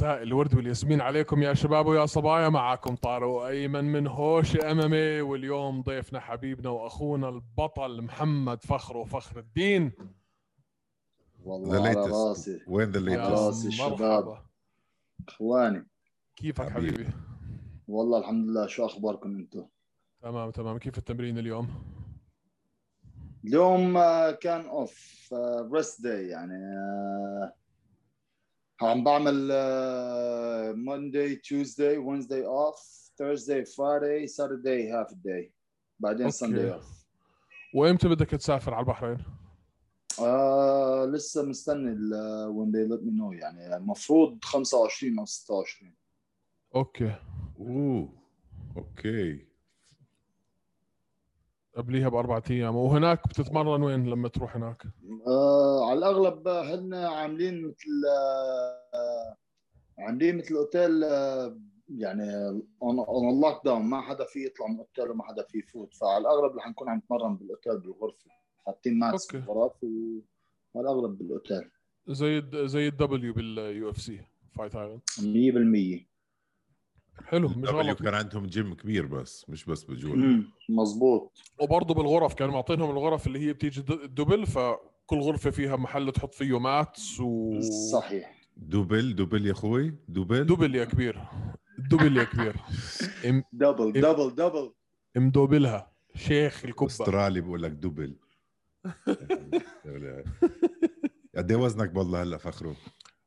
مساء الورد والياسمين عليكم يا شباب ويا صبايا. معكم طارق أيمن من هوس MMA واليوم ضيفنا حبيبنا وأخونا البطل محمد فخر وفخر الدين. والله على راسي. وين ذا راسي الشباب. مرحبا. إخواني. كيفك حبيبي. حبيبي؟ والله الحمد لله. شو أخباركم أنتم تمام تمام. كيف التمرين اليوم؟ اليوم آه، كان off rest day يعني آه، عم بعمل Monday Tuesday Wednesday off Thursday Friday Saturday half day بعدين okay. Sunday off وإمتى بدك تسافر على البحرين؟ آه لسه مستني وين they let me know يعني المفروض 25 أو 26 أوكي. أوه okay. قبليها بأربع أيام. وهناك بتتمرن وين لما تروح هناك؟ آه على الأغلب هن عاملين مثل آه عاملين مثل أوتيل آه يعني on lockdown ما حدا فيه يطلع من الاوتيل وما حدا فيه يفوت. فعلى الأغلب رح نكون عم نتمرن بالأوتيل بالغرفة. حاطين okay. بالغرف وعلى الأغلب بالأوتيل. زي زي ال W بال UFC Fight Island 100% حلو مش غلط. كان عندهم جيم كبير بس مش بس بجول. مم، مزبوط وبرضه بالغرف كانوا معطينهم الغرف اللي هي بتيجي د- double فكل غرفة فيها محل تحط فيه mats و صحيح. double double يا أخوي double. double يا كبير. double يا كبير. إم double. double double مدوبلها شيخ الكبه أسترالي بقول لك double. قد إيه وزنك بالله هلا فخرو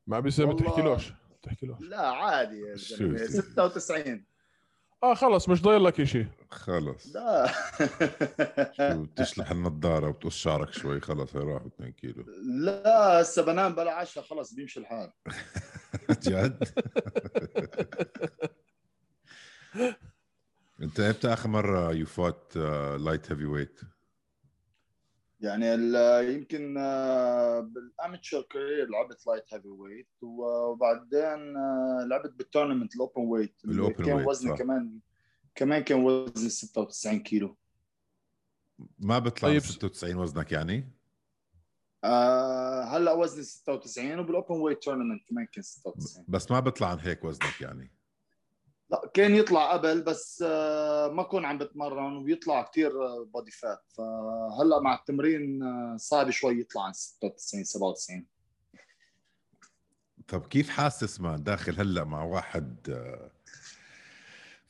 ما بيصير ما والله- تحكيلوش تحكيلوش لا عادي يا زلمه اسمه؟ 96 آه خلص مش ضايل لك شيء خلص. لا. شو بتشلح النضارة وبتقص شعرك شوي خلص هي راحوا 2 كيلو. لا هسه بنام بلا عشاء خلص بيمشي الحال. جد؟ انت إمتى آخر مرة you fought light heavyweight يعني ال- يمكن آه، بال amateur career لعبت light heavyweight وبعدين آه، لعبت بال tournament ال openweight اللي بال open كان weight، وزني صح. كمان كمان كان وزني 96 كيلو ما بيطلع طيب. طيب. 96 وزنك يعني آه هلأ وزني 96 وبال openweight tournament كمان كان 96 بس ما بيطلع عن هيك وزنك يعني لا كان يطلع قبل بس آه ما كون عم بتمرن وبيطلع كثير body fat فهلأ مع التمرين آه، صعب شوي يطلع عن 96 97 طب كيف حاسس ما داخل هلأ مع واحد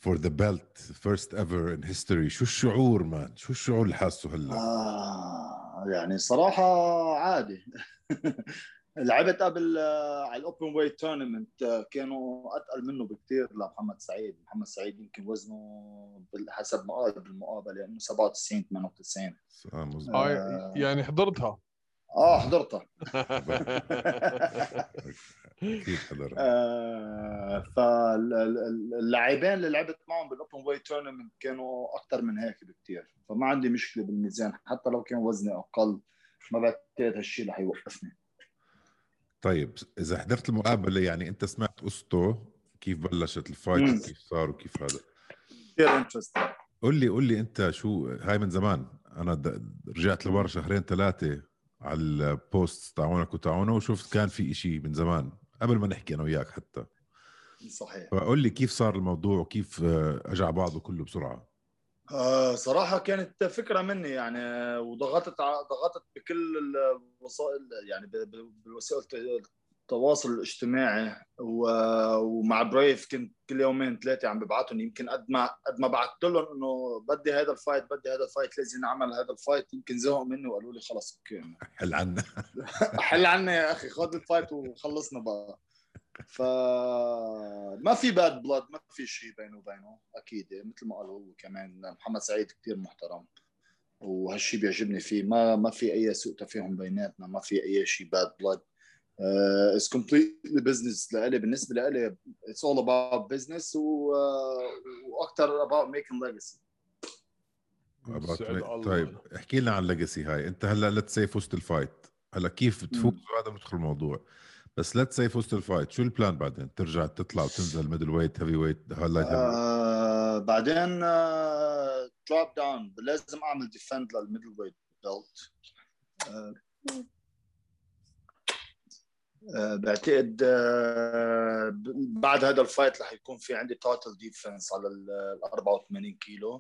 for the belt first ever in history شو الشعور man؟ شو الشعور اللي حاسه هلأ؟ آه يعني صراحة عادي. لعبت قبل آه، على ال openweight tournament كانوا أتقل منه بكثير لمحمد سعيد، محمد سعيد يمكن وزنه حسب مقابل بالمقابله يعني 97 98 آه. آه يعني حضرتها. آه حضرتها. أكيد حضر آه فاللاعبين اللي لعبت معهم بالأوبن ويت تورنمنت كانوا أكثر من هيك بكثير فما عندي مشكلة بالميزان حتى لو كان وزني أقل ما بعتقد هالشيء رح يوقفني. طيب إذا حضرت المقابله يعني أنت سمعت قصته كيف بلشت ال fight. وكيف صار وكيف هذا؟ كثير interesting قول لي قول لي أنت شو هاي من زمان. أنا رجعت لورا شهرين ثلاثة على ال post تاعونك وتاعونا وشفت كان في إشي من زمان قبل ما نحكي أنا وياك حتى. صحيح. فقول لي كيف صار الموضوع وكيف آه، اجى بعضه كله بسرعة؟ آه صراحة كانت فكرة مني يعني وضغطت ضغطت بكل الوسائل يعني بالوسائل التواصل الاجتماعي ومع Brave كنت كل يومين ثلاثة عم ببعثهم يمكن قد ما قد ما بعثت لهم إنه بدي هذا ال fight بدي هذا ال fight لازم نعمل هذا ال fight يمكن زهقوا مني وقالوا لي خلص أوكي. حل عنا. حل عنا يا أخي خذ ال fight وخلصنا بقى. ف ما في bad blood ما في شيء بيني وبينه أكيد. مثل ما قال هو كمان محمد سعيد كثير محترم وهالشيء بيعجبني فيه. ما ما في أي سوء تفاهم بيناتنا ما في أي شيء bad blood it's completely business لإلي. بالنسبة لإلي it's all about business وأكثر about making legacy. طيب احكي لنا عن ال legacy هاي. أنت هلأ let's say فزت ال fight هلأ كيف تفوز مم. هذا بندخل الموضوع؟ بس let's say فزت ال fight شو ال plan بعدين؟ ترجع تطلع وتنزل middleweight heavyweight highlight آه بعدين drop down لازم أعمل defend لل middleweight belt آه، بعتقد آه، بعد هذا ال fight رح يكون في عندي total defense على ال 84 كيلو.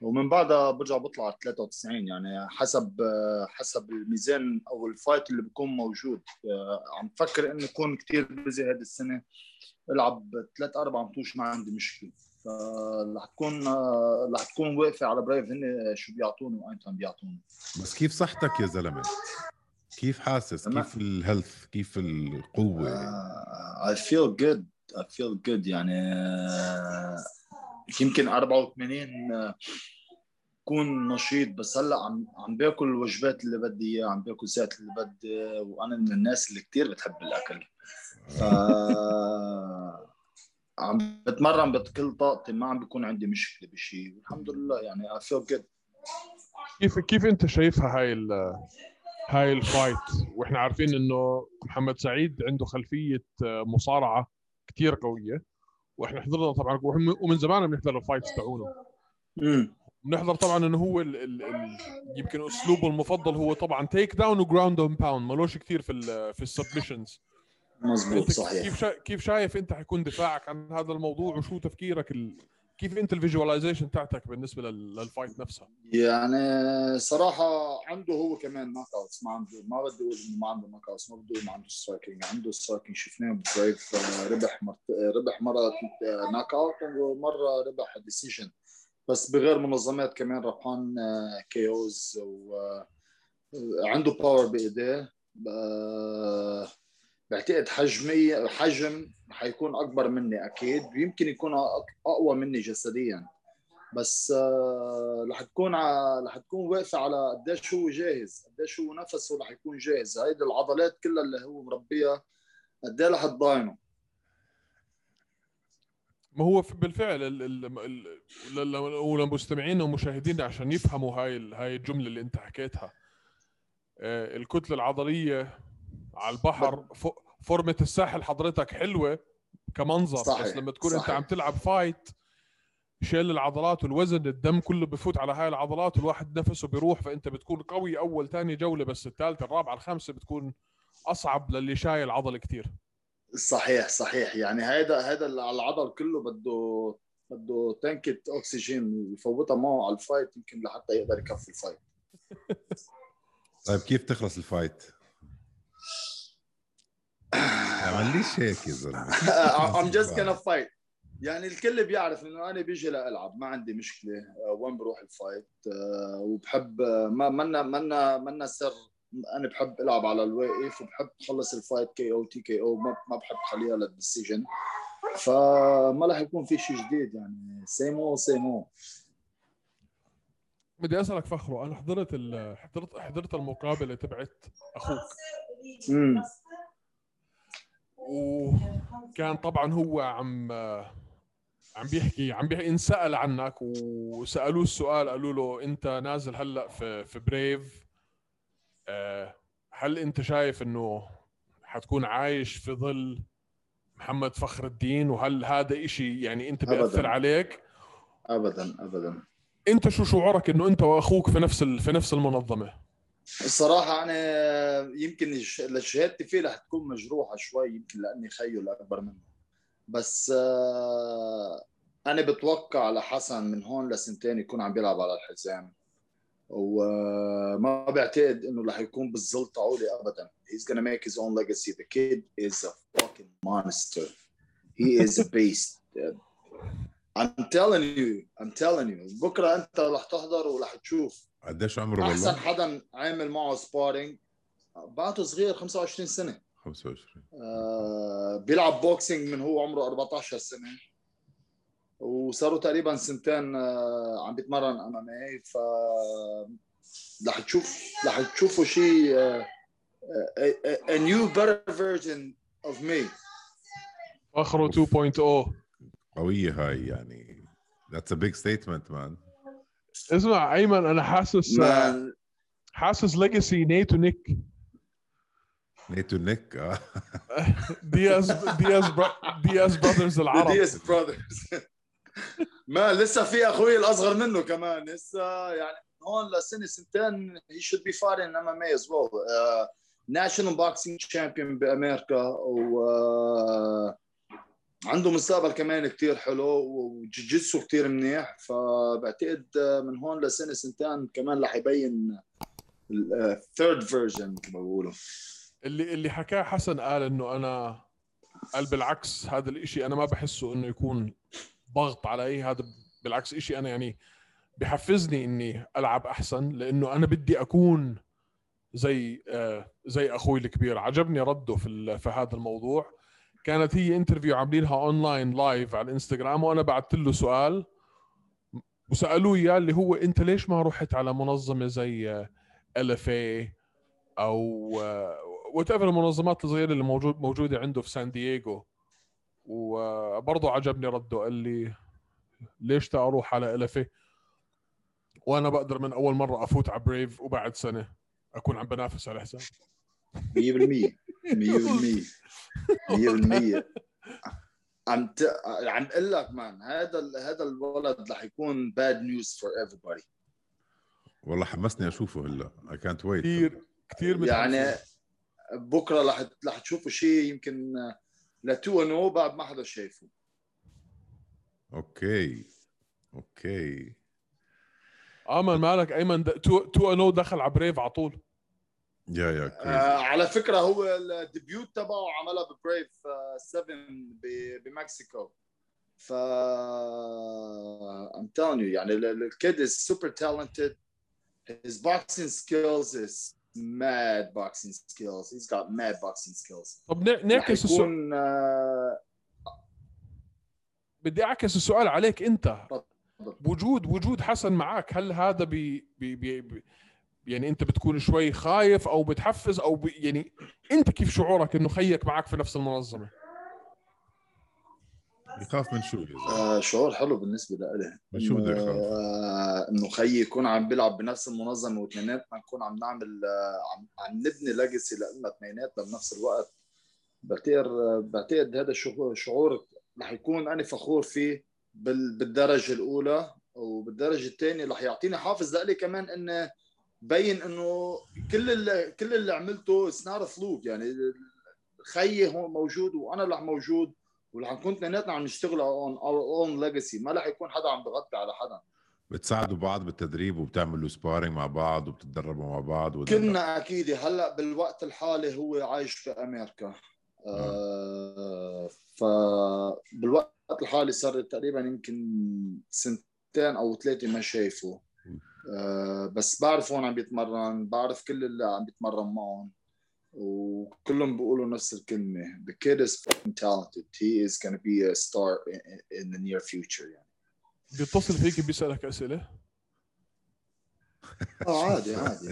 ومن بعدها برجع بطلع على 93 يعني حسب آه، حسب الميزان أو ال fight اللي بيكون موجود. آه، عم بفكر انه يكون كثير busy هذه السنة. العب ثلاث أربع matches ما عندي مشكلة. فرح تكون آه، رح تكون واقفة على Brave هن شو بيعطوني وايمتى بيعطوني. بس كيف صحتك يا زلمة؟ كيف حاسس. كيف ال health؟ كيف القوة آه، I feel good. I feel good يعني آه، يمكن 84 آه، كون نشيط بس هلأ عم عم باكل الوجبات اللي بدي إياها عم باكل زيت اللي بدي وأنا من الناس اللي كثير بتحب الأكل. ف عم بتمرن بكل طاقتي ما عم بيكون عندي مشكلة بشيء والحمد لله يعني I feel good. كيف كيف أنت شايفها هاي ال هاي ال fight. وإحنا عارفين إنه محمد سعيد عنده خلفية آه، مصارعة كثير قوية. وإحنا حضرنا طبعا ومن زمان بنحضر ال fights تاعونه. امم بنحضر طبعا إنه هو ال ال ال يمكن أسلوبه المفضل هو طبعا takedown و ground and pound ملوش كثير في ال في ال submissions. مزبوط أنت صحيح. كيف شا كيف شايف أنت حيكون دفاعك عن هذا الموضوع وشو تفكيرك ال... كيف انت ال visualization تاعتك بالنسبة لل... لل fight نفسها؟ يعني صراحة عنده هو كمان knockouts ما عنده ما بدي أقول إنه ما عنده knockouts ما بدي أقول ما عنده striking عنده striking شفناه ب Brave آه، ربح مرت... آه، ربح مرة knockout ومرة ربح decision بس بغير منظمات كمان ربحان KOs وعنده باور بإيديه. آه، بعتقد حجمي حجم حيكون أكبر مني أكيد ويمكن يكون أقوى مني جسديا. بس آه، رح تكون رح تكون واقفة على قديش هو جاهز قديش هو نفسه رح يكون جاهز. هيدي العضلات كلها اللي هو مربيها قد إيه رح تضاينه. ما هو بالفعل ال... ال... ال... لل- وللمستمعين ومشاهدينا عشان يفهموا هاي. هاي الجملة اللي أنت حكيتها. آه، الكتلة العضلية على البحر ف... فورمة الساحل حضرتك حلوة كمنظر صحيح، بس لما تكون أنت صحيح. عم تلعب فايت شيل العضلات والوزن الدم كله بفوت على هاي العضلات والواحد نفسه بيروح فأنت بتكون قوي أول ثاني جولة بس الثالثه الرابعه الخامسة بتكون أصعب للي شايل عضل كثير صحيح صحيح يعني هيدا هيدا اللي على العضل كله بده بده تنكة اكسجين يفوتها معه على ال fight يمكن لحتى يقدر يكفي ال fight طيب كيف تخلص ال fight؟ عمليش هيك يا زلمة. I'm just gonna fight. يعني الكل بيعرف إنه أنا بيجي لألعب ما عندي مشكلة. آه، وين بروح ال fight؟ آه، وبحب آه، ما منا منا منا سر. أنا بحب ألعب على الواقف وبحب خلص ال fight KO TKO ما ما بحب خليها لل decision. فما راح يكون في شيء جديد يعني. سيمو سيمو بدي أسألك فخرو أنا حضرت. حضرت حضرت المقابلة تبعت أخوك. وكان طبعا هو عم عم بيحكي عم بيحكي انسال عنك وسألوه السؤال قالوا له أنت نازل هلأ في في بريف آه، هل أنت شايف إنه حتكون عايش في ظل محمد فخر الدين؟ وهل هذا إشي يعني أنت بيأثر أبداً. عليك؟ ابدا ابدا. أنت شو شعورك إنه أنت وأخوك في نفس في نفس المنظمة؟ الصراحة أنا يمكن الش- شهادتي فيه رح تكون مجروحة شوي يمكن لأني خيو الأكبر منه. بس آه، أنا بتوقع لحسن من هون لسنتين يكون عم بيلعب على الحزام. وما بعتقد إنه رح يكون بالظل تعولي أبدا. He's gonna make his own legacy. The kid is a fucking monster. He is a beast. I'm telling you I'm telling you. بكرة أنت رح تحضر ورح تشوف. قديش عمره أحسن والله؟ حدا عامل معه sparring بعده صغير 25 سنة. 25 آه بيلعب boxing من هو عمره 14 سنة. وصاروا تقريبا سنتين آه عم بيتمرن MMA ف رح تشوف رح تشوفوا شيء آه a, a new better version of me. فخرو 2.0 قوية هاي يعني. That's a big statement man. اسمع أيمن أنا حاسس man. حاسس legacy نيتو Nick نيتو Nick آه. دياز دياز bro- دياز brothers العرب. دياز brothers ما لسه في أخوي الأصغر منه كمان. لسه يعني هون لسنة سنتين he should be fighting MMA as well. Uh, national boxing champion بأمريكا و آه، عنده مستقبل كمان كتير حلو وجوجيتسو كتير منيح فبعتقد من هون لسنة سنتين كمان رح يبين ال third version كما بيقولوا. اللي اللي حكاه حسن قال إنه أنا قال بالعكس هذا الإشي أنا ما بحسه إنه يكون ضغط علي هذا بالعكس إشي أنا يعني بحفزني إني ألعب أحسن لإنه أنا بدي أكون زي آه زي أخوي الكبير. عجبني رده في في هذا الموضوع. كانت هي interview عاملينها online live على الانستغرام وأنا بعثت له سؤال وسألوه اياه اللي هو أنت ليش ما رحت على منظمة زي ال أو whatever المنظمات الصغيرة اللي موجود موجودة عنده في سان دييغو وبرضه عجبني رده قال لي ليش تا أروح على ال وأنا بقدر من أول مرة أفوت على Brave وبعد سنة أكون عم بنافس على حزام. 100% 100% 100% عم ت... عم أقول لك man هذا ال... هذا الولد رح يكون bad news for everybody. والله حمسني أشوفه هلا. اي كانت ويت كثير كثير يعني بكرة رح رح تشوفوا شيء يمكن ل 2 0 بعد ما حدا شايفه. Okay. Okay. أمان مالك أيمن 2 0 دخل على Brave على طول. yeah yeah آه على فكرة هو ال debut تبعه عملها ب Brave 7 بمكسيكو. ف I'm telling you يعني ال kid is super talented. His boxing skills is mad boxing skills. He's got mad boxing skills. طب نعكس السؤال آه... بدي أعكس السؤال عليك أنت. وجود وجود حسن معك هل هذا بي بي بي, بي يعني انت بتكون شوي خايف أو بتحفز أو ب... يعني انت كيف شعورك انه خيك معك في نفس المنظمة؟ يخاف من شو آه شعور حلو بالنسبة لإلي. من شو بده يخاف؟ آه إنه خيي يكون عم بيلعب بنفس المنظمة واثنيناتنا نكون عم نعمل آه عم, عم نبني legacy لنا اثنيناتنا بنفس الوقت. بعتقد بعتقد هذا شعور رح يكون أنا فخور فيه بالدرجة الأولى وبالدرجة الثانية. رح يعطيني حافز لإلي كمان انه بين إنه كل اللي كل اللي عملته سنار فلوك يعني خيي هون موجود وأنا رح موجود ورح نكون اثنيناتنا عم نشتغل on our own legacy ما رح يكون حدا عم بغطي على حدا. بتساعدوا بعض بالتدريب وبتعملوا sparring مع بعض وبتتدربوا مع بعض كنا أكيد. هلأ بالوقت الحالي هو عايش بامريكا آه فبالوقت الحالي صار تقريبا يمكن سنتين أو ثلاثة ما شايفه. بس بعرف وين عم بيتمرن بعرف كل اللي عم بيتمرن معهم وكلهم بيقولوا نفس الكلمة. The kid is fucking talented. He is going to be a star in, the near future يعني. بيتصل فيك بيسألك أسئلة؟ آه عادي عادي.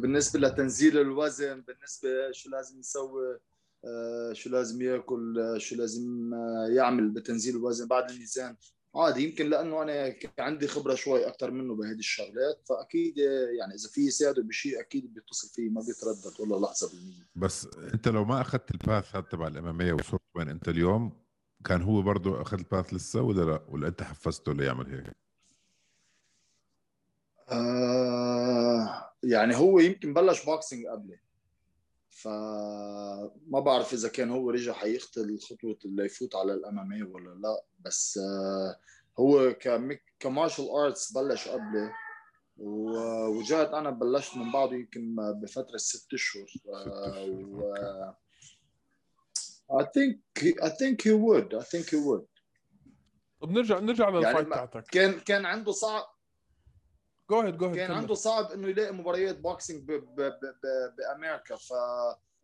بالنسبة لتنزيل الوزن بالنسبة شو لازم يسوي آه، شو لازم ياكل شو لازم آه، يعمل بتنزيل الوزن بعد الميزان عادي يمكن لأنه أنا عندي خبرة شوي أكثر منه بهذه الشغلات فأكيد يعني إذا في يساعده بشيء أكيد بيتصل فيه ما بيتردد ولا لحظه بالمية بس أنت لو ما أخذت الباث هذا تبع الام إم اي وصرت وين أنت اليوم كان هو برضه أخذ ال path لسه ولا لا ولا أنت حفزته ليعمل هيك؟ آه يعني هو يمكن بلش boxing قبلي فما بعرف إذا كان هو رجع حياخذ خطوة اللي يفوت على ال MMA ولا لا بس آه، هو ك martial arts بلش قبلي وجات أنا بلشت من بعده يمكن بفترة ست أشهر و I think I think he would I think he would. طب نرجع نرجع لل fight يعني تاعتك كان كان عنده صعب جو هيد جو هيد كان عنده صعب إنه يلاقي مباريات boxing بأمريكا.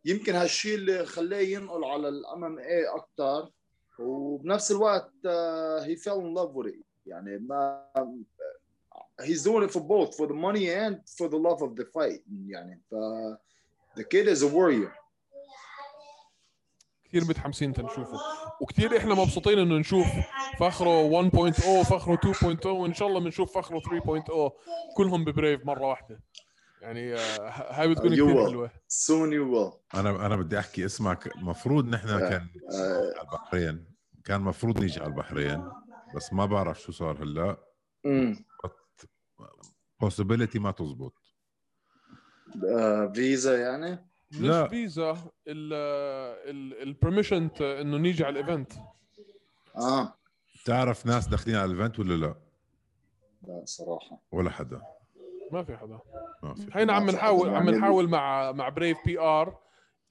فيمكن هالشيء اللي خلاه ينقل على ال MMA أكثر وبنفس الوقت he fell in love يعني ما he's doing it for both for the money and for the love of the fight. يعني ف the kid is a warrior. كثير متحمسين تنشوفه. وكثير إحنا مبسوطين إنه نشوف فخره 1.0 فخره 2.0 وإن شاء الله بنشوف فخره 3.0 كلهم ببريف مرة واحدة. يعني آه، هاي بتكون كثير حلوة. سون يو أنا أنا بدي أحكي اسمعك المفروض نحن كان آه. على البحرين. كان المفروض نيجي على البحرين بس ما بعرف شو صار هلأ. Possibility ما تزبط. فيزا يعني؟ مش لا. فيزا ال permission إنه نيجي على ال event آه. تعرف ناس داخلين على ال event ولا لا؟ لا صراحة. ولا حدا. ما في حدا. ما في هينا عم نحاول. عم نحاول مع مع Brave PR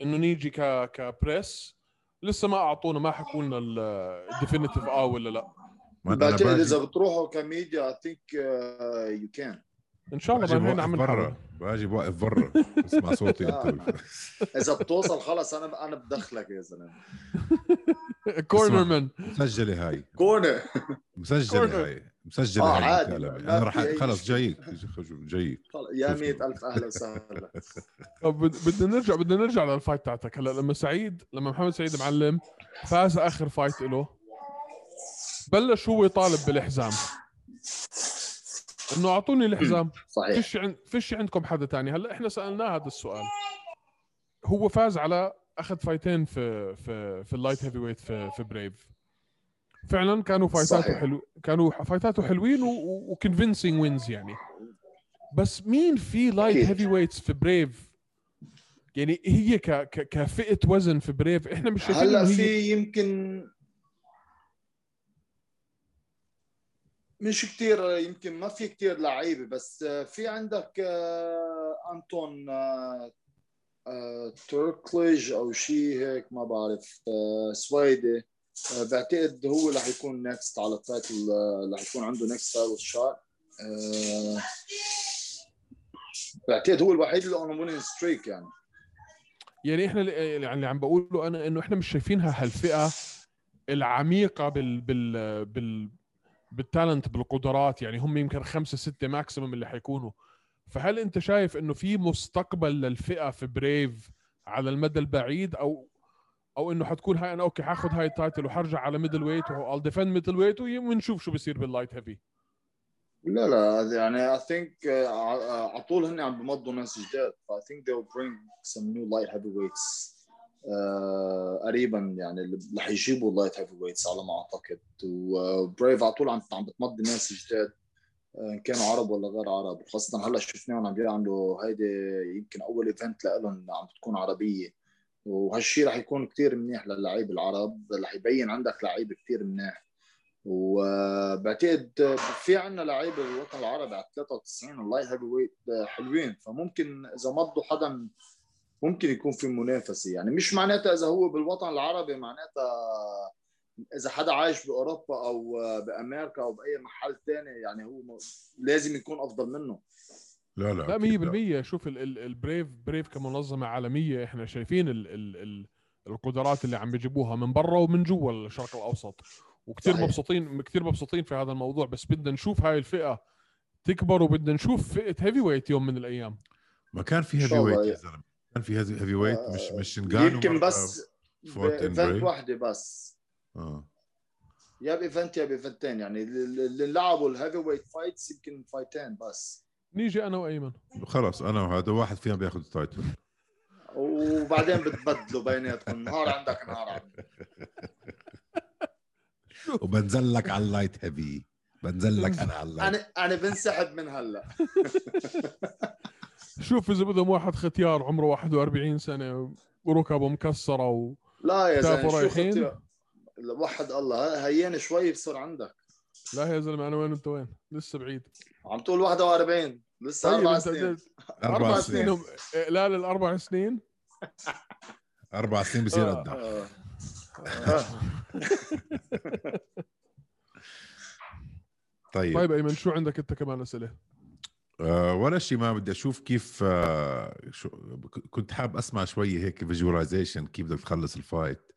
إنه نيجي ك ك press لسه ما أعطونا ما حكوا لنا ال definitive آه ولا لا. ما إذا بتروحوا ك media I think you can إن شاء الله هينا عم برا. بأجي بوقف برا. اسمع صوتي أنت بال- إذا بتوصل خلص أنا أنا بدخلك يا زلمة. Corner man مسجلة هاي. Corner مسجلة. هاي. مسجلة آه، هاي عادي، أنا رح أي خلص. جايك. جايك. يا مية ألف أهلا وسهلا. طب بد- بدنا نرجع بدنا نرجع لل fight تاعتك. هلا لما سعيد لما محمد سعيد معلم فاز آخر fight له بلش هو يطالب بالحزام. إنه أعطوني الحزام صحيح. فيش عند فيش عندكم حدا تاني. هلأ إحنا سألناه هذا السؤال. هو فاز على أخذ فايتين في في في ال light heavyweight في في Brave فعلا كانوا فايتاته. حلو كانوا فايتاته حلوين و convincing wins يعني. بس مين في light. heavyweights في Brave يعني هي ك ك كفئة وزن في Brave إحنا مش هلأ في يمكن مش كتير يمكن ما في كتير لعيبة بس في عندك آه، انتون آه، آه، توركليج أو شيء هيك ما بعرف آه، سويدي آه، بعتقد هو رح يكون next على ال title آه، رح يكون عنده next title shot بعتقد هو الوحيد اللي on winning streak يعني. يعني إحنا اللي عم بقوله أنا إنه إحنا مش شايفينها هالفئة العميقة بال بال بال بال talent بالقدرات يعني هم يمكن خمسة ستة maximum اللي حيكونوا. فهل أنت شايف إنه في مستقبل للفئة في Brave على المدى البعيد؟ أو أو إنه حتكون هاي أنا okay حاخذ هاي ال title وحرجع على middleweight وال defend middleweight ونشوف شو بصير بال light heavy لا لا يعني I think uh, ع- على طول هن عم بمضوا ناس جداد. ف I think they will some new light heavyweights. uh, قريبا يعني اللي يجيبوا light heavyweights على ما أعتقد. وبريف على طول عم عم بتمضي ناس جداد آه، إن كانوا عرب ولا غير عرب. خاصة هلأ شفناهم عم بيعملوا هيدي يمكن أول ايفنت لهم عم بتكون عربية. وهالشيء رح يكون كتير منيح للعيب العرب. رح يبين عندك لعيب كتير منيح. وبعتقد في عندنا لعيبه بالوطن العربي على 93 ال light heavyweight حلوين. فممكن إذا مضوا حدا ممكن يكون في منافسة. يعني مش معناتها إذا هو بالوطن العربي معناتها إذا حدا عايش بأوروبا أو بأمريكا أو بأي محل تاني يعني هو لازم يكون أفضل منه. لا لا لا أكيد لا. 100% شوف ال- ال- ال Brave Brave كمنظمة عالمية. إحنا شايفين ال ال ال القدرات اللي عم بيجيبوها من برا ومن جوا الشرق الأوسط. وكثير. مبسوطين كثير مبسوطين في هذا الموضوع. بس بدنا نشوف هاي الفئة تكبر وبدنا نشوف فئة heavyweight يوم من الأيام. ما كان في heavyweight يا يعني. زلمة. كان في heavyweight مش مش نقانو يمكن مرة بس ب event بريف. واحدة بس. آه. يا ب event يا ب event ين يعني اللي اللي لعبوا ال heavyweight fights يمكن fight ين بس. نيجي أنا وأيمن. خلص أنا وهذا واحد فينا بياخذ ال title وبعدين بتبدلوا بيناتكم. نهار عندك نهار عندك. وبنزل لك على ال light heavy بنزل لك أنا على ال light. أنا أنا بنسحب من هلا. شوف إذا بدهم واحد ختيار عمره 41 سنة وركبه مكسرة و... لا يا زلمة شو رايحين؟ خطي وحد الله هيان شوي بصير عندك لا يا زلمة أنا وين أنت وين لسه بعيد عم تقول 41 لسه طيب أربع أنت سنين أربع سنين هم- إيه، لا للأربع سنين أربع سنين بصير آه. قدها آه. آه. طيب, طيب أيمن شو عندك أنت كمان أسئلة؟ آه ولا شيء ما بدي أشوف كيف آه شو كنت حاب أسمع شوي هيك visualization كيف بدك تخلص ال fight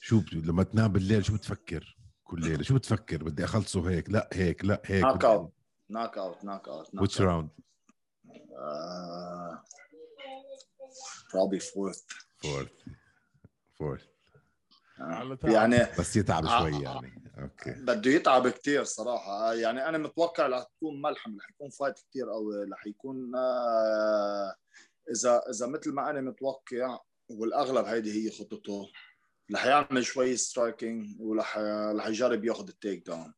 شو ب... لما تنام بالليل شو بتفكر كل ليلة؟ شو بتفكر؟ بدي أخلصه هيك لا هيك لا هيك. knockout knockout knockout which round Uh, probably fourth. fourth fourth على تعب. يعني بس يتعب آه. شوي يعني. okay. بده يتعب كتير صراحة. يعني أنا متوقع رح تكون ملحمة رح يكون fight كتير قوي رح يكون آه، إذا إذا مثل ما أنا متوقع والأغلب هيدي هي خطته رح يعمل شوي striking ورح رح يجرب ياخذ ال takedown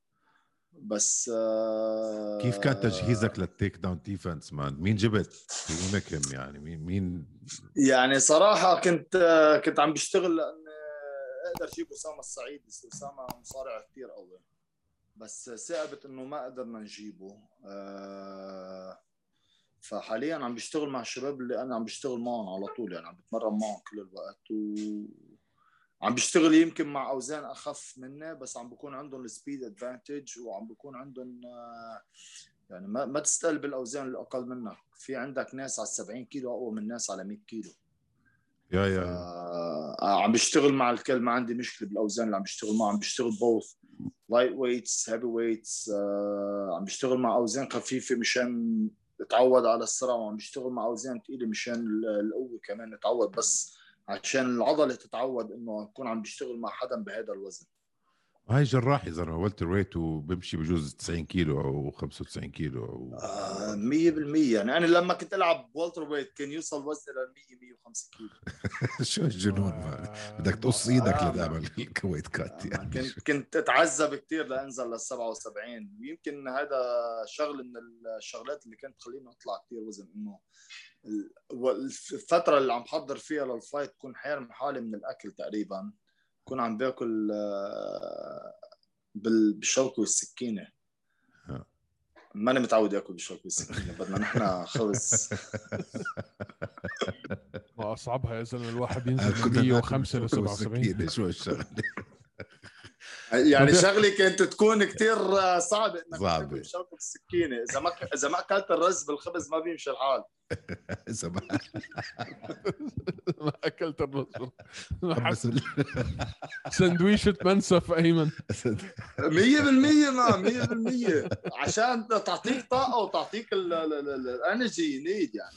بس آه، كيف كان تجهيزك لل takedown defense man مين جبت؟ مين يعني. مين مين؟ يعني صراحة كنت آه، كنت عم بشتغل لأن أقدر أجيب أسامة السعيد بس أسامة مصارع كثير قوي. بس صعبت إنه ما قدرنا نجيبه. آه، فحاليا عم بشتغل مع الشباب اللي أنا عم بشتغل معهم على طول يعني عم بتمرن معهم كل الوقت. و عم بيشتغل يمكن مع أوزان أخف مني بس عم بكون عندهم ال speed advantage وعم بكون عندهم آه، يعني ما ما تستقل بالاوزان الأقل منك. في عندك ناس على 70 كيلو أقوى من ناس على 100 كيلو. yeah yeah. آه عم بشتغل مع الكل ما عندي مشكلة بالأوزان اللي عم بشتغل معها عم بشتغل both lightweights heavyweights عم بشتغل مع أوزان خفيفة مشان اتعود على السرعه وعم بشتغل مع أوزان ثقيله مشان القوة كمان اتعود بس عشان العضلة تتعود إنه اكون عم بشتغل مع حدا بهذا الوزن. هاي جراح يا زلمه welterweight وبمشي بجوز 90 كيلو أو 95 كيلو. آه 100% يعني أنا لما كنت ألعب welterweight كان يوصل وزني ل 100 105 كيلو. شو الجنون؟ آه بدك تقص إيدك آه لتعمل ال weight cut يعني. كنت كنت أتعذب كثير لأنزل لل 77 ويمكن هذا شغل من الشغلات اللي كانت تخليني أطلع كثير وزن إنه الفترة اللي عم بحضر فيها للفايت كون حارم حالي من الأكل تقريبا. كون عم باكل آه، بالشوكه والسكينة. ماني متعود اكل بالشوكه والسكينة بدنا نحن خبز. ما أصعبها يا زلمه الواحد ينزل من 105 ل 77 شو الشغلة؟ يعني شغله كانت تكون كثير صعبة إنك صعبة. بالشوكه والسكينه إذا ما إذا ما أكلت الرز بالخبز ما بيمشي الحال. إذا ما ما أكلت الرز. سندويشة منسف أيمن. 100% ما 100% عشان تعطيك طاقة وتعطيك الانرجي نيد يعني.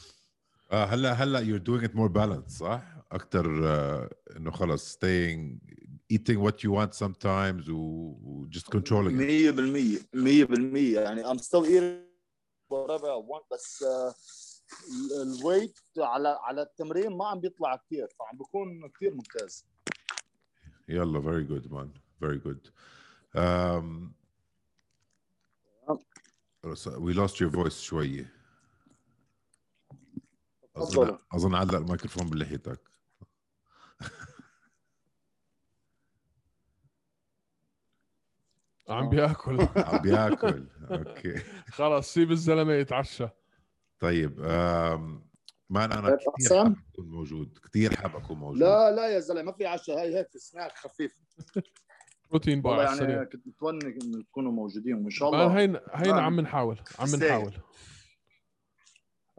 آه هلا هلأ you're doing it more balanced صح؟ أكثر uh, إنه خلص staying eating what you want sometimes و just controlling 100% 100% يعني I'm still eating whatever I want بس uh, الويت على على التمرين ما عم بيطلع كثير فعم بكون كثير ممتاز يلا very good man very good um, we lost your voice شوية أظن أظن علق الميكروفون بلحيتك عم بياكل. عم بياكل. okay. خلص سيب الزلمة يتعشى. طيب ما أنا كثير حابب أكون موجود. كثير حابب أكون موجود. لا لا يا زلمة ما في عشاء. هاي هيك سناك خفيف. protein bar يعني كنت متمني إنه تكونوا موجودين وإن شاء الله. هين هين عم نحاول عم نحاول.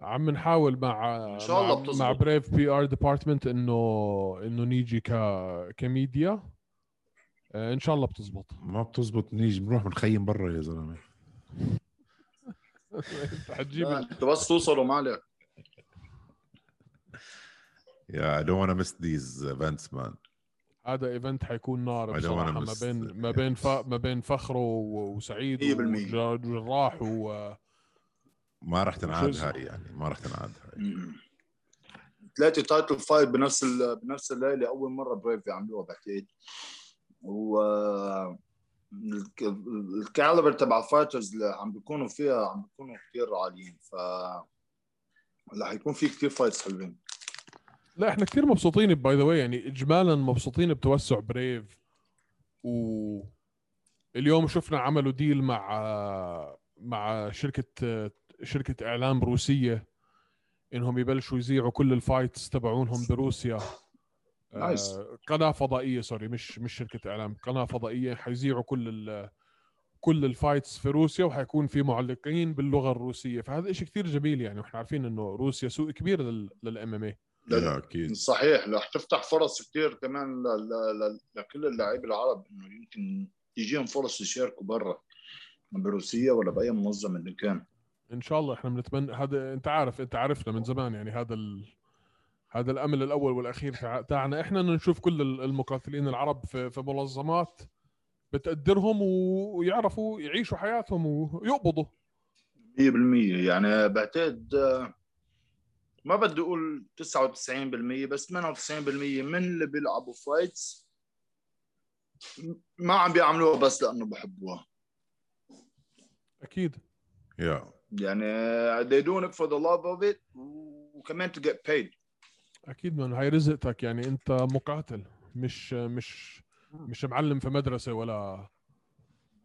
عم نحاول مع إن شاء الله بتصبط. مع بريف PR department إنه إنه نيجي ك كميديا. إن شاء الله بتزبط. ما بتزبط نيجي بنروح بنخيم برا يا زلمة. حتجيب انت بس توصلوا مالك Yeah, I don't want to miss these events, man. هذا ايفنت حيكون نار بصراحة ما بين ما بين ف... ما بين فخر وسعيد وجراح و ما راح تنعاد هاي يعني ما راح تنعاد هاي. ثلاثة title fight بنفس ال... بنفس الليلة أول مرة بريف يعملوها بعتقد و ال caliber تبع ال fighters اللي عم بيكونوا فيها عم بيكونوا كثير عاليين ف رح يكون في كثير fights حلوين. لا إحنا كثير مبسوطين by the يعني اجمالا مبسوطين بتوسع بريف و اليوم شفنا عملوا deal مع مع شركة شركة إعلام روسية إنهم يبلشوا يذيعوا كل ال fights تبعونهم بروسيا. nice آه قناة فضائية sorry مش مش شركة إعلام قناة فضائية حيذيعوا كل كل ال fights في روسيا وحيكون في معلقين باللغة الروسية. فهذا شيء كثير جميل يعني وإحنا عارفين إنه روسيا سوق كبير لل MMA لا أكيد. صحيح. رح تفتح فرص كثير كمان لكل اللاعبين العرب إنه يمكن يجيهم فرص يشاركوا برا بروسيا ولا بأي منظمة اللي كان. إن شاء الله إحنا بنتمنى هذا أنت عارف أنت عارفنا من زمان يعني هذا ال... هذا الأمل الأول والأخير تاعنا. إحنا انه نشوف كل المقاتلين العرب في, في منظمات بتقدرهم ويعرفوا يعيشوا حياتهم ويقبضوا. 100% يعني بعتقد ما بدي أقول 99% بس 98% من اللي بيلعبوا fights ما عم بيعملوها بس لأنه بحبوها. أكيد. yeah. يعني they doing it for the love of it وكمان to get paid. أكيد من هاي رزقتك يعني أنت مقاتل مش مش مش معلم في مدرسة ولا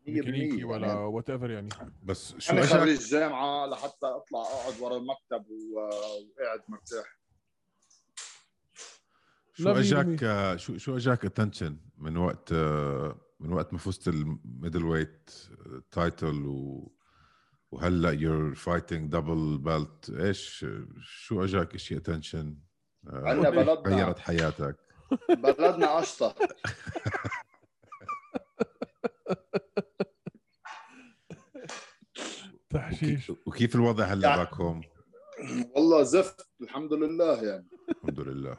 100% ميكانيكي ولا يعني. whatever يعني. بس شو أنا خريج جامعة لحتى أطلع أقعد ورا المكتب وقاعد مرتاح. شو إجاك؟ آه، شو شو إجاك attention من وقت آه، من وقت ما فزت ال middleweight title و وهلأ you're fighting double belt إيش شو إجاك شيء attention عندنا بلدنا. غيرت حياتك. بلدنا اشطر تحشيش. وكيف, الوضع هلا يعني- back home والله زفت الحمد لله يعني. الحمد لله.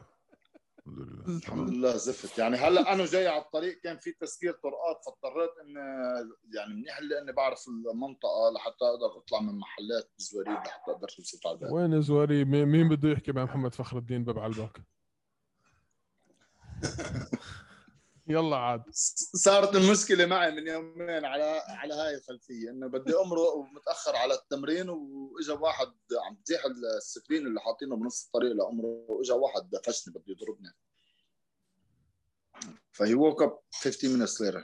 الحمد لله. الحمد لله زفت. يعني هلا أنا جاي على الطريق كان في تسكير طرقات فاضطريت إن يعني منيح اللي إني بعرف المنطقة لحتى أقدر أطلع من محلات بزواريب لحتى أقدر اوصل على وين زواري؟ مي- مين بده يحكي مع محمد فخر الدين باب على الباك يلا عاد. صارت المشكلة معي من يومين على على هاي الخلفية إنه بدي أمرق ومتأخر على التمرين وإجا واحد عم بزيح السكرين اللي حاطينه بنص الطريق لأمره وإجا واحد دفشني بده يضربني. فهي woke up 15 minutes later.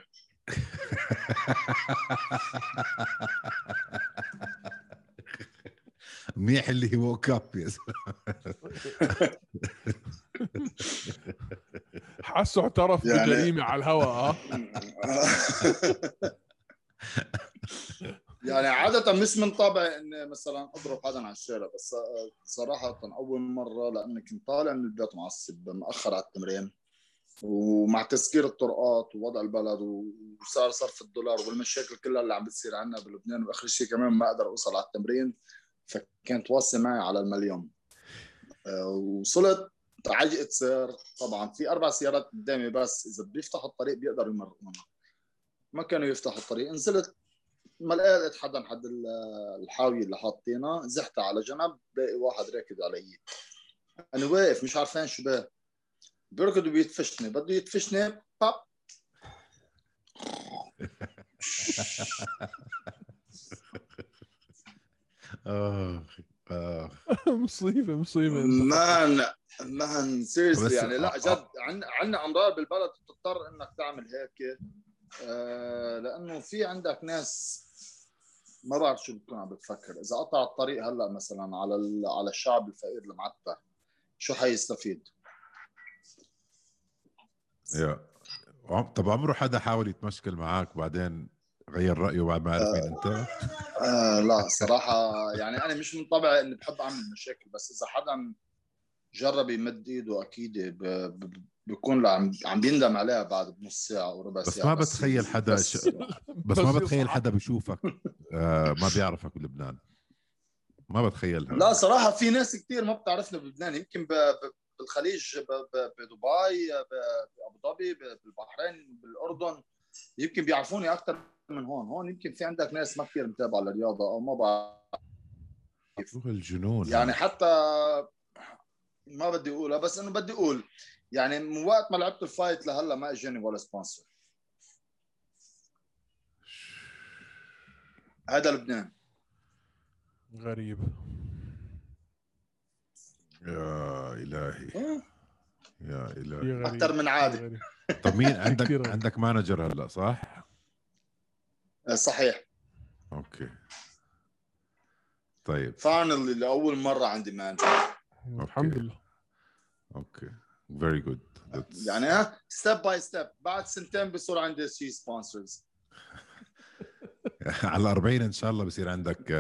منيح اللي هو كاب يا زلمة. حاسه اعترف يعني- بجريمة على الهواء آه يعني عادة مش من طبعي إني مثلا أضرب حدا على الشارع بس صراحة أول مرة لأني كنت طالع من البيت معصب مأخر على التمرين ومع تسكير الطرقات ووضع البلد وصار صرف الدولار والمشاكل كلها اللي عم بتصير عنا بلبنان وآخر شيء كمان ما أقدر أوصل على التمرين فكانت واصلة معي على المليون. أه، وصلت عجقت سير طبعا في أربع سيارات قدامي بس إذا بيفتحوا الطريق بيقدروا يمرقونا ما كانوا يفتحوا الطريق. نزلت ما لقيت حدا حد ال- الحاوية اللي حاطينها. زحت على جنب باقي واحد راكد علي. أنا واقف مش عارفين شو باه بيركض وبيتفشني. بده يتفشني باب. آخ آخ. مصيبة مصيبة. مان مان سيريسلي يعني لا آه. جد. عندنا عندنا امراض بالبلد بتضطر إنك تعمل هيك. آه لأنه في عندك ناس ما بعرف شو بتكون عم بتفكر. إذا قطع الطريق هلأ مثلا على على الشعب الفقير المعتر شو حيستفيد؟ يا. طب عمره حدا حاول يتمشكل معك بعدين غير رأيه بعد ما عرف مين أنت؟ آه لا صراحة يعني أنا مش من طبعي إني بحب أعمل مشاكل بس إذا حدا جرب يمد إيده أكيد ب- ب- بيكون عم عم بيندم عليها بعد بنص ساعة أو ربع بس ساعة ما بتخيل حدا بس ش- بس ما بس بتخيل. حدا بيشوفك آه ما بيعرفك بلبنان. ما بتخيلها. لا صراحة في ناس كثير ما بتعرفنا بلبنان. يمكن ب- ب- بالخليج ب- ب- بدبي ب- بأبو ظبي ب- بالبحرين بالأردن. يمكن بيعرفوني أكثر من هون. هون يمكن في عندك ناس ما كثير متابعة للرياضة أو ما بعرف. شو الجنون. يعني حتى ما بدي اقولها بس إنه بدي أقول يعني من وقت ما لعبت ال fight لهلأ ما إجاني ولا sponsor. هذا لبنان. غريب. يا إلهي. يا إلهي. أكتر من عادي. طب مين عندك. عندك manager هلأ صح؟ آه، صحيح. okay. طيب. finally لأول مرة عندي man الحمد لله. okay. Very good يعني ها step by step بعد سنتين بصير عندي شي sponsors على 40 إن شاء الله بصير عندك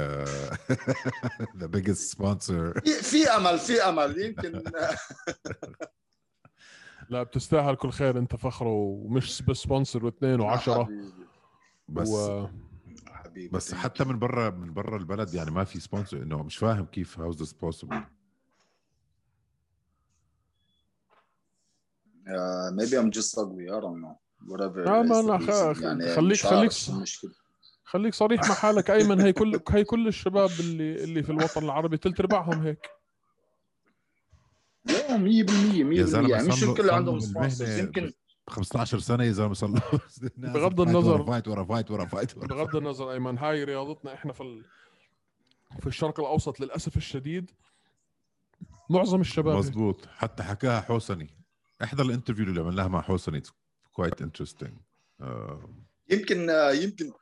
ذا بيجست سبونسر في أمل في أمل يمكن. لا بتستاهل كل خير أنت فخر ومش بس سبونسر واثنين وعشرة. بس و... حبيبي بس حتى من برا من برا البلد يعني ما في سبونسر إنه مش فاهم كيف هاوز ذس بوسيبل Uh, maybe I'm just ugly. I don't know. Whatever آه، ما is the لا،. خ- يعني خليك- خليك-. خليك صريح مع حالك. أيمن هي كل هي كل الشباب اللي اللي في الوطن العربي ثلث ارباعهم هيك. لا 100% 100% يا زلمة يعني مش الكل عندهم sponsors يمكن 15 سنة يا زلمة صار بغض النظر- ورا fight ورا fight ورا fight ورا بغض النظر أيمن هاي رياضتنا إحنا في ال... في الشرق الأوسط للأسف الشديد. معظم الشباب مزبوط حتى حكاها حسني احضر ال interview اللي عملناها مع حسني quite interesting يمكن يمكن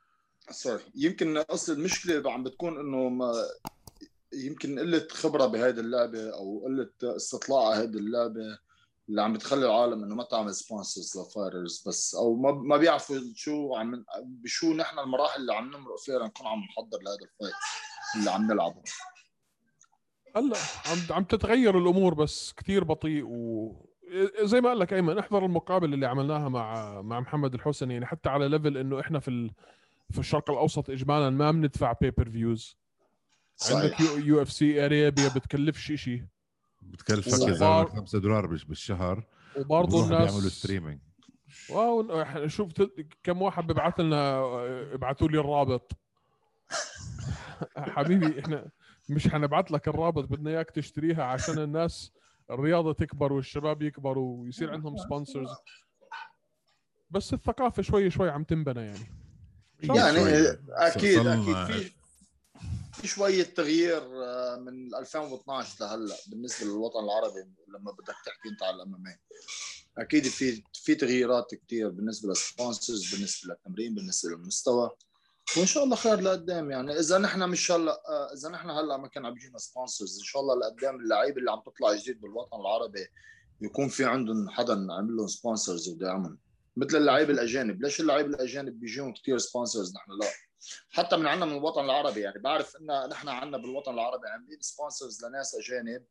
sorry يمكن أصل المشكلة عم بتكون إنه ما يمكن قلة خبرة بهيدي اللعبة أو قلة استطلاع على هيدي اللعبة اللي عم بتخلي العالم إنه ما تعمل sponsors ل fighters بس أو ما ما بيعرفوا شو عم بشو نحن المراحل اللي عم نمرق فيها لنكون عم نحضر لهذا ال fight اللي عم نلعبه. هلأ عم عم تتغير الأمور بس كثير بطيء و زي ما قال لك أيمن احضر المقابله اللي عملناها مع مع محمد الحسني. يعني حتى على level إنه إحنا في ال... في الشرق الأوسط اجمالا ما بندفع pay-per-views عندك U, UFC Arabia بتكلفش شيء بتكلفك يا. زلمة 5 دولار بالشهر. وبرضه الناس بيعملوا streaming wow شوف كم واحد ببعث لنا ابعثوا لي الرابط. حبيبي إحنا مش حنبعث لك الرابط بدنا إياك تشتريها عشان الناس الرياضة تكبر والشباب يكبروا ويصير عندهم sponsors بس الثقافة شوي شوي عم تنبنى يعني. يعني شوي. أكيد أكيد في في شوية تغيير آه، من 2012 لهلأ بالنسبة للوطن العربي لما بدك تحكي أنت على ال MMA أكيد في في تغييرات كثير بالنسبة لل sponsors بالنسبة للتمرين بالنسبة للمستوى. وإن شاء الله خير لقدام يعني. إذا نحن مش هلا إذا نحن هلا ما كان عم يجينا sponsors إن شاء الله لقدام اللعيبه اللي عم تطلع جديد بالوطن العربي يكون في عندهم حدا عامل لهم sponsors وداعمهم مثل اللعيبه الأجانب. ليش اللعيبه الأجانب بيجيهم كثير sponsors نحن؟ لا. حتى من عندنا من الوطن العربي يعني. بعرف إن نحن عندنا بالوطن العربي عاملين sponsors لناس أجانب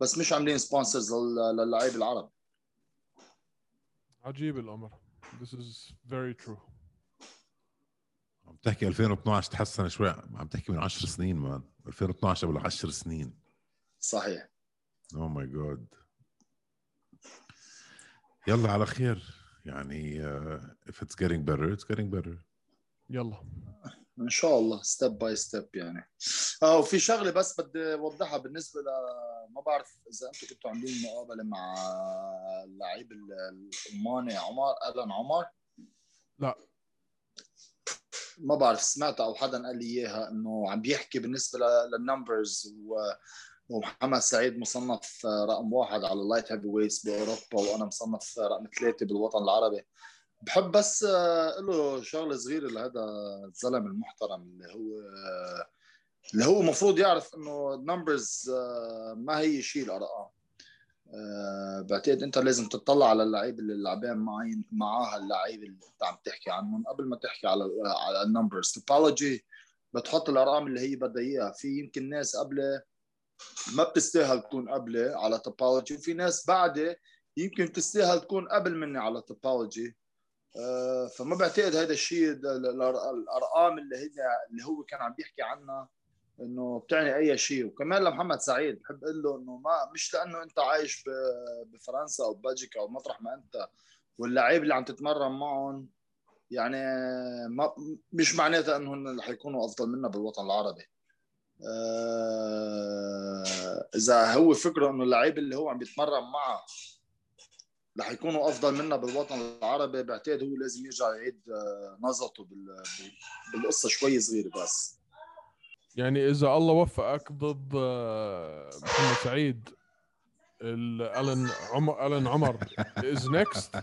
بس مش عاملين sponsors للعيب العرب عجيب الأمر. This is very true. عم تحكي 2012 تحسن شوي عم تحكي من 10 سنين man. 2012 قبل 10 سنين. صحيح. oh my God يلا على خير. يعني uh, if it's getting better it's getting better. يلا. إن شاء الله step by step يعني. آه وفي شغلة بس بدي أوضحها بالنسبة ل ما بعرف إذا أنتم كنتوا عاملين مقابلة مع اللعيب الالماني عمر ألان عمر؟ لا. ما بعرف سمعت أو حدا قال لي إياها إنه عم بيحكي بالنسبة لل numbers و ومحمد سعيد مصنف رقم واحد على ال light heavyweights بأوروبا وأنا مصنف رقم ثلاثة بالوطن العربي. بحب بس آه، له شغلة صغيرة لهذا الزلمة المحترم اللي هو اللي هو المفروض يعرف إنه ال numbers ما هي شيء الأرقام. آه، بعتقد انت لازم تطلع على اللعيب اللي لعبان معي معاها اللعيب اللي انت عم تحكي عنهم قبل ما تحكي على على ال numbers Tapology بتحط الأرقام اللي هي بدها إياها. في يمكن ناس قبله ما بتستاهل تكون قبله على Tapology وفي ناس بعده يمكن تستاهل تكون قبل مني على Tapology آه، فما بعتقد هذا الشيء ال- ال- الأرقام اللي هي اللي هو كان عم بيحكي عنها إنه بتعني أي شيء. وكمان لمحمد سعيد بحب أقول له إنه ما مش لأنه أنت عايش بفرنسا أو بلجيكا أو مطرح ما أنت واللعيب اللي عم تتمرن معهم يعني ما مش معناتها انهم رح يكونوا أفضل منا بالوطن العربي. آه، إذا هو فكره إنه اللعيب اللي هو عم يتمرن معه رح يكونوا أفضل منا بالوطن العربي بعتقد هو لازم يرجع يعيد آه، نظرته بال- بالقصة شوي صغيرة بس. يعني إذا الله وفقك ضد آه، محمد سعيد ال- ألن عمر ألن عمر is next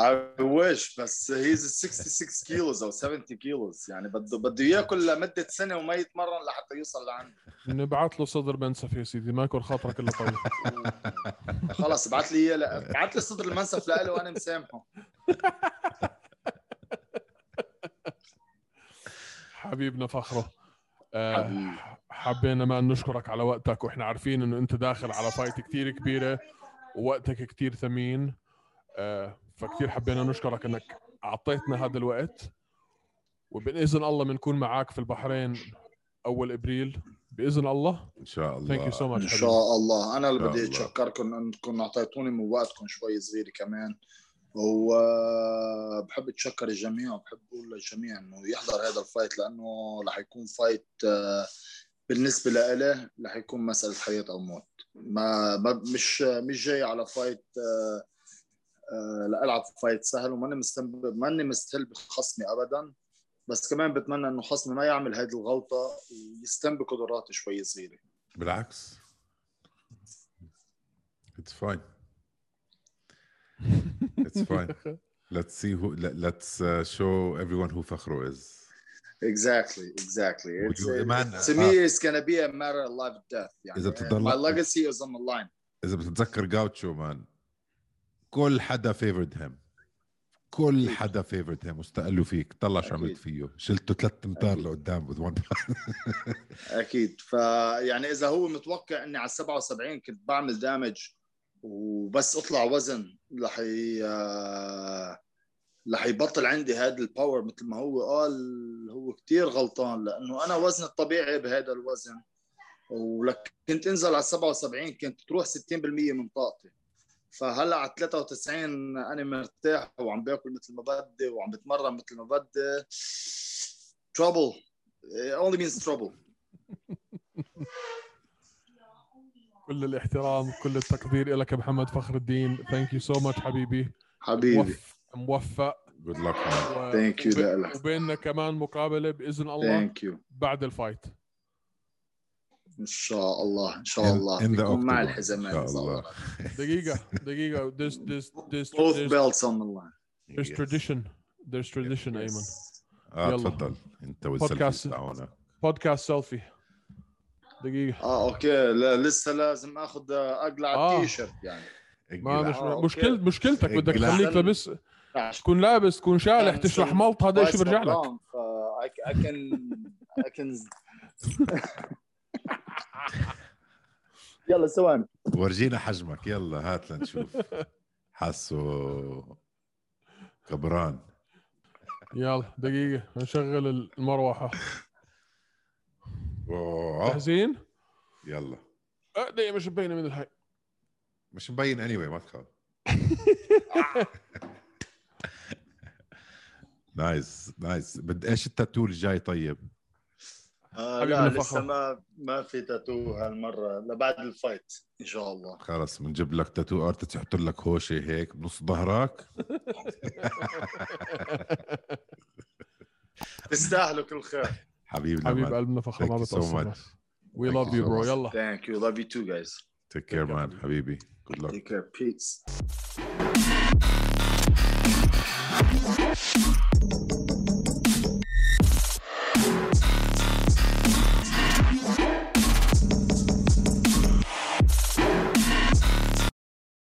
I wish بس he's 66 كيلوز أو 70 كيلوز يعني بده بده ياكل لمدة سنة وما يتمرن لحتى يوصل لعنده. نبعث له صدر منسف يا سيدي ما يكون خاطرك إلا طيب. خلص ابعث لي إياه ابعث لي صدر المنسف لإله وأنا مسامحه. حبيبنا فخره. حبينا ما نشكرك على وقتك وإحنا عارفين إنه أنت داخل على fight كتير كبيرة ووقتك كتير ثمين آه، فكتير حبينا نشكرك إنك أعطيتنا هذا الوقت وبإذن الله بنكون معاك في البحرين أول إبريل بإذن الله. إن شاء الله. Thank you so إن much شاء الله. أنا اللي بدي الله. أتشكركم إنكم أعطيتوني من وقتكم شوي صغيره كمان. وبحب اتشكر الجميع وبحب أقول للجميع إنه يحضر هذا ال fight لأنه رح يكون fight آه، بالنسبة لإله رح يكون مسألة حياة أو موت. ما, ما مش مش جاي على fight آه، آه، لألعب fight سهل وماني مستنب... ماني مستهين بخصمي ابدا. بس كمان بتمنى إنه خصمي ما يعمل هذه الغلطة ويستهين بقدراتي شوي صغيره بالعكس. It's fine. It's fine. Let's see who. Let, let's uh, show everyone who Fakhro is. Exactly, exactly. It's, you- it- man, to me, uh, it's gonna be a matter of life and death. يعني. إذا بتضل- My legacy is on the line. إذا بتتذكر جاوتشو مان كل حدا فيفرد هيم كل. حدا فيفرد هيم واستقلوا فيك طلع شو عملت. فيه شلته ثلاث امتار. لقدام with one أكيد فيعني إذا هو متوقع إني على 77 كنت بعمل دامج وبس اطلع وزن رح رح يبطل عندي هذا ال power مثل ما هو قال هو كتير غلطان لأنه أنا وزني الطبيعي بهذا الوزن. ولك كنت انزل على 77 كنت تروح 60% من طاقتي. فهلأ على 93 أنا مرتاح وعم باكل مثل ما بدي وعم بتمرن مثل ما بدي. Trouble. It only means trouble. كل الاحترام كل التقدير لك يا محمد فخر الدين. thank you so much حبيبي. حبيبي. موف- موفق. Good luck. man و- Thank you وب- لإلك. وبيننا كمان مقابلة بإذن الله thank you بعد ال fight. إن شاء الله إن شاء الله. مع إن إن شاء الله. دقيقة دقيقة. This this this both there's, belts on the line. There's tradition. There's tradition ايمن آه. تفضل. أنت بودكاست. والسيلفي بودكاست سيلفي دقيقة. آه okay. لا لسه لازم آخذ أقلع آه. التيشيرت يعني. ما مش آه،. مشكلة مشكلتك بدك. تخليك لابس تكون لابس تكون شالح تشرح ملط هذا الشيء برجع لك. Ramadan، ف I, I can I can يلا ثواني ورجينا حجمك. يلا هات لنشوف. حاسه كبران. يلا دقيقة. نشغل المروحة. أوه. جاهزين؟ يلا. أه، دقيقة مش مبينة من الهاي مش مبين اني anyway ما تخاف. nice nice بد إيش التاتو الجاي طيب؟ آه لا لسه. ما ما في تاتو هالمرة لبعد ال fight إن شاء الله. خلص بنجيب لك tattoo artist يحط لك هوشة هيك بنص ظهرك. تستاهلوا كل خير. Habib, حبيب قلبنا so much. We love you, so bro. Yalla. Thank you. Love you too, guys. Take care, Take man. Habibi. Good luck. Take care. Peace.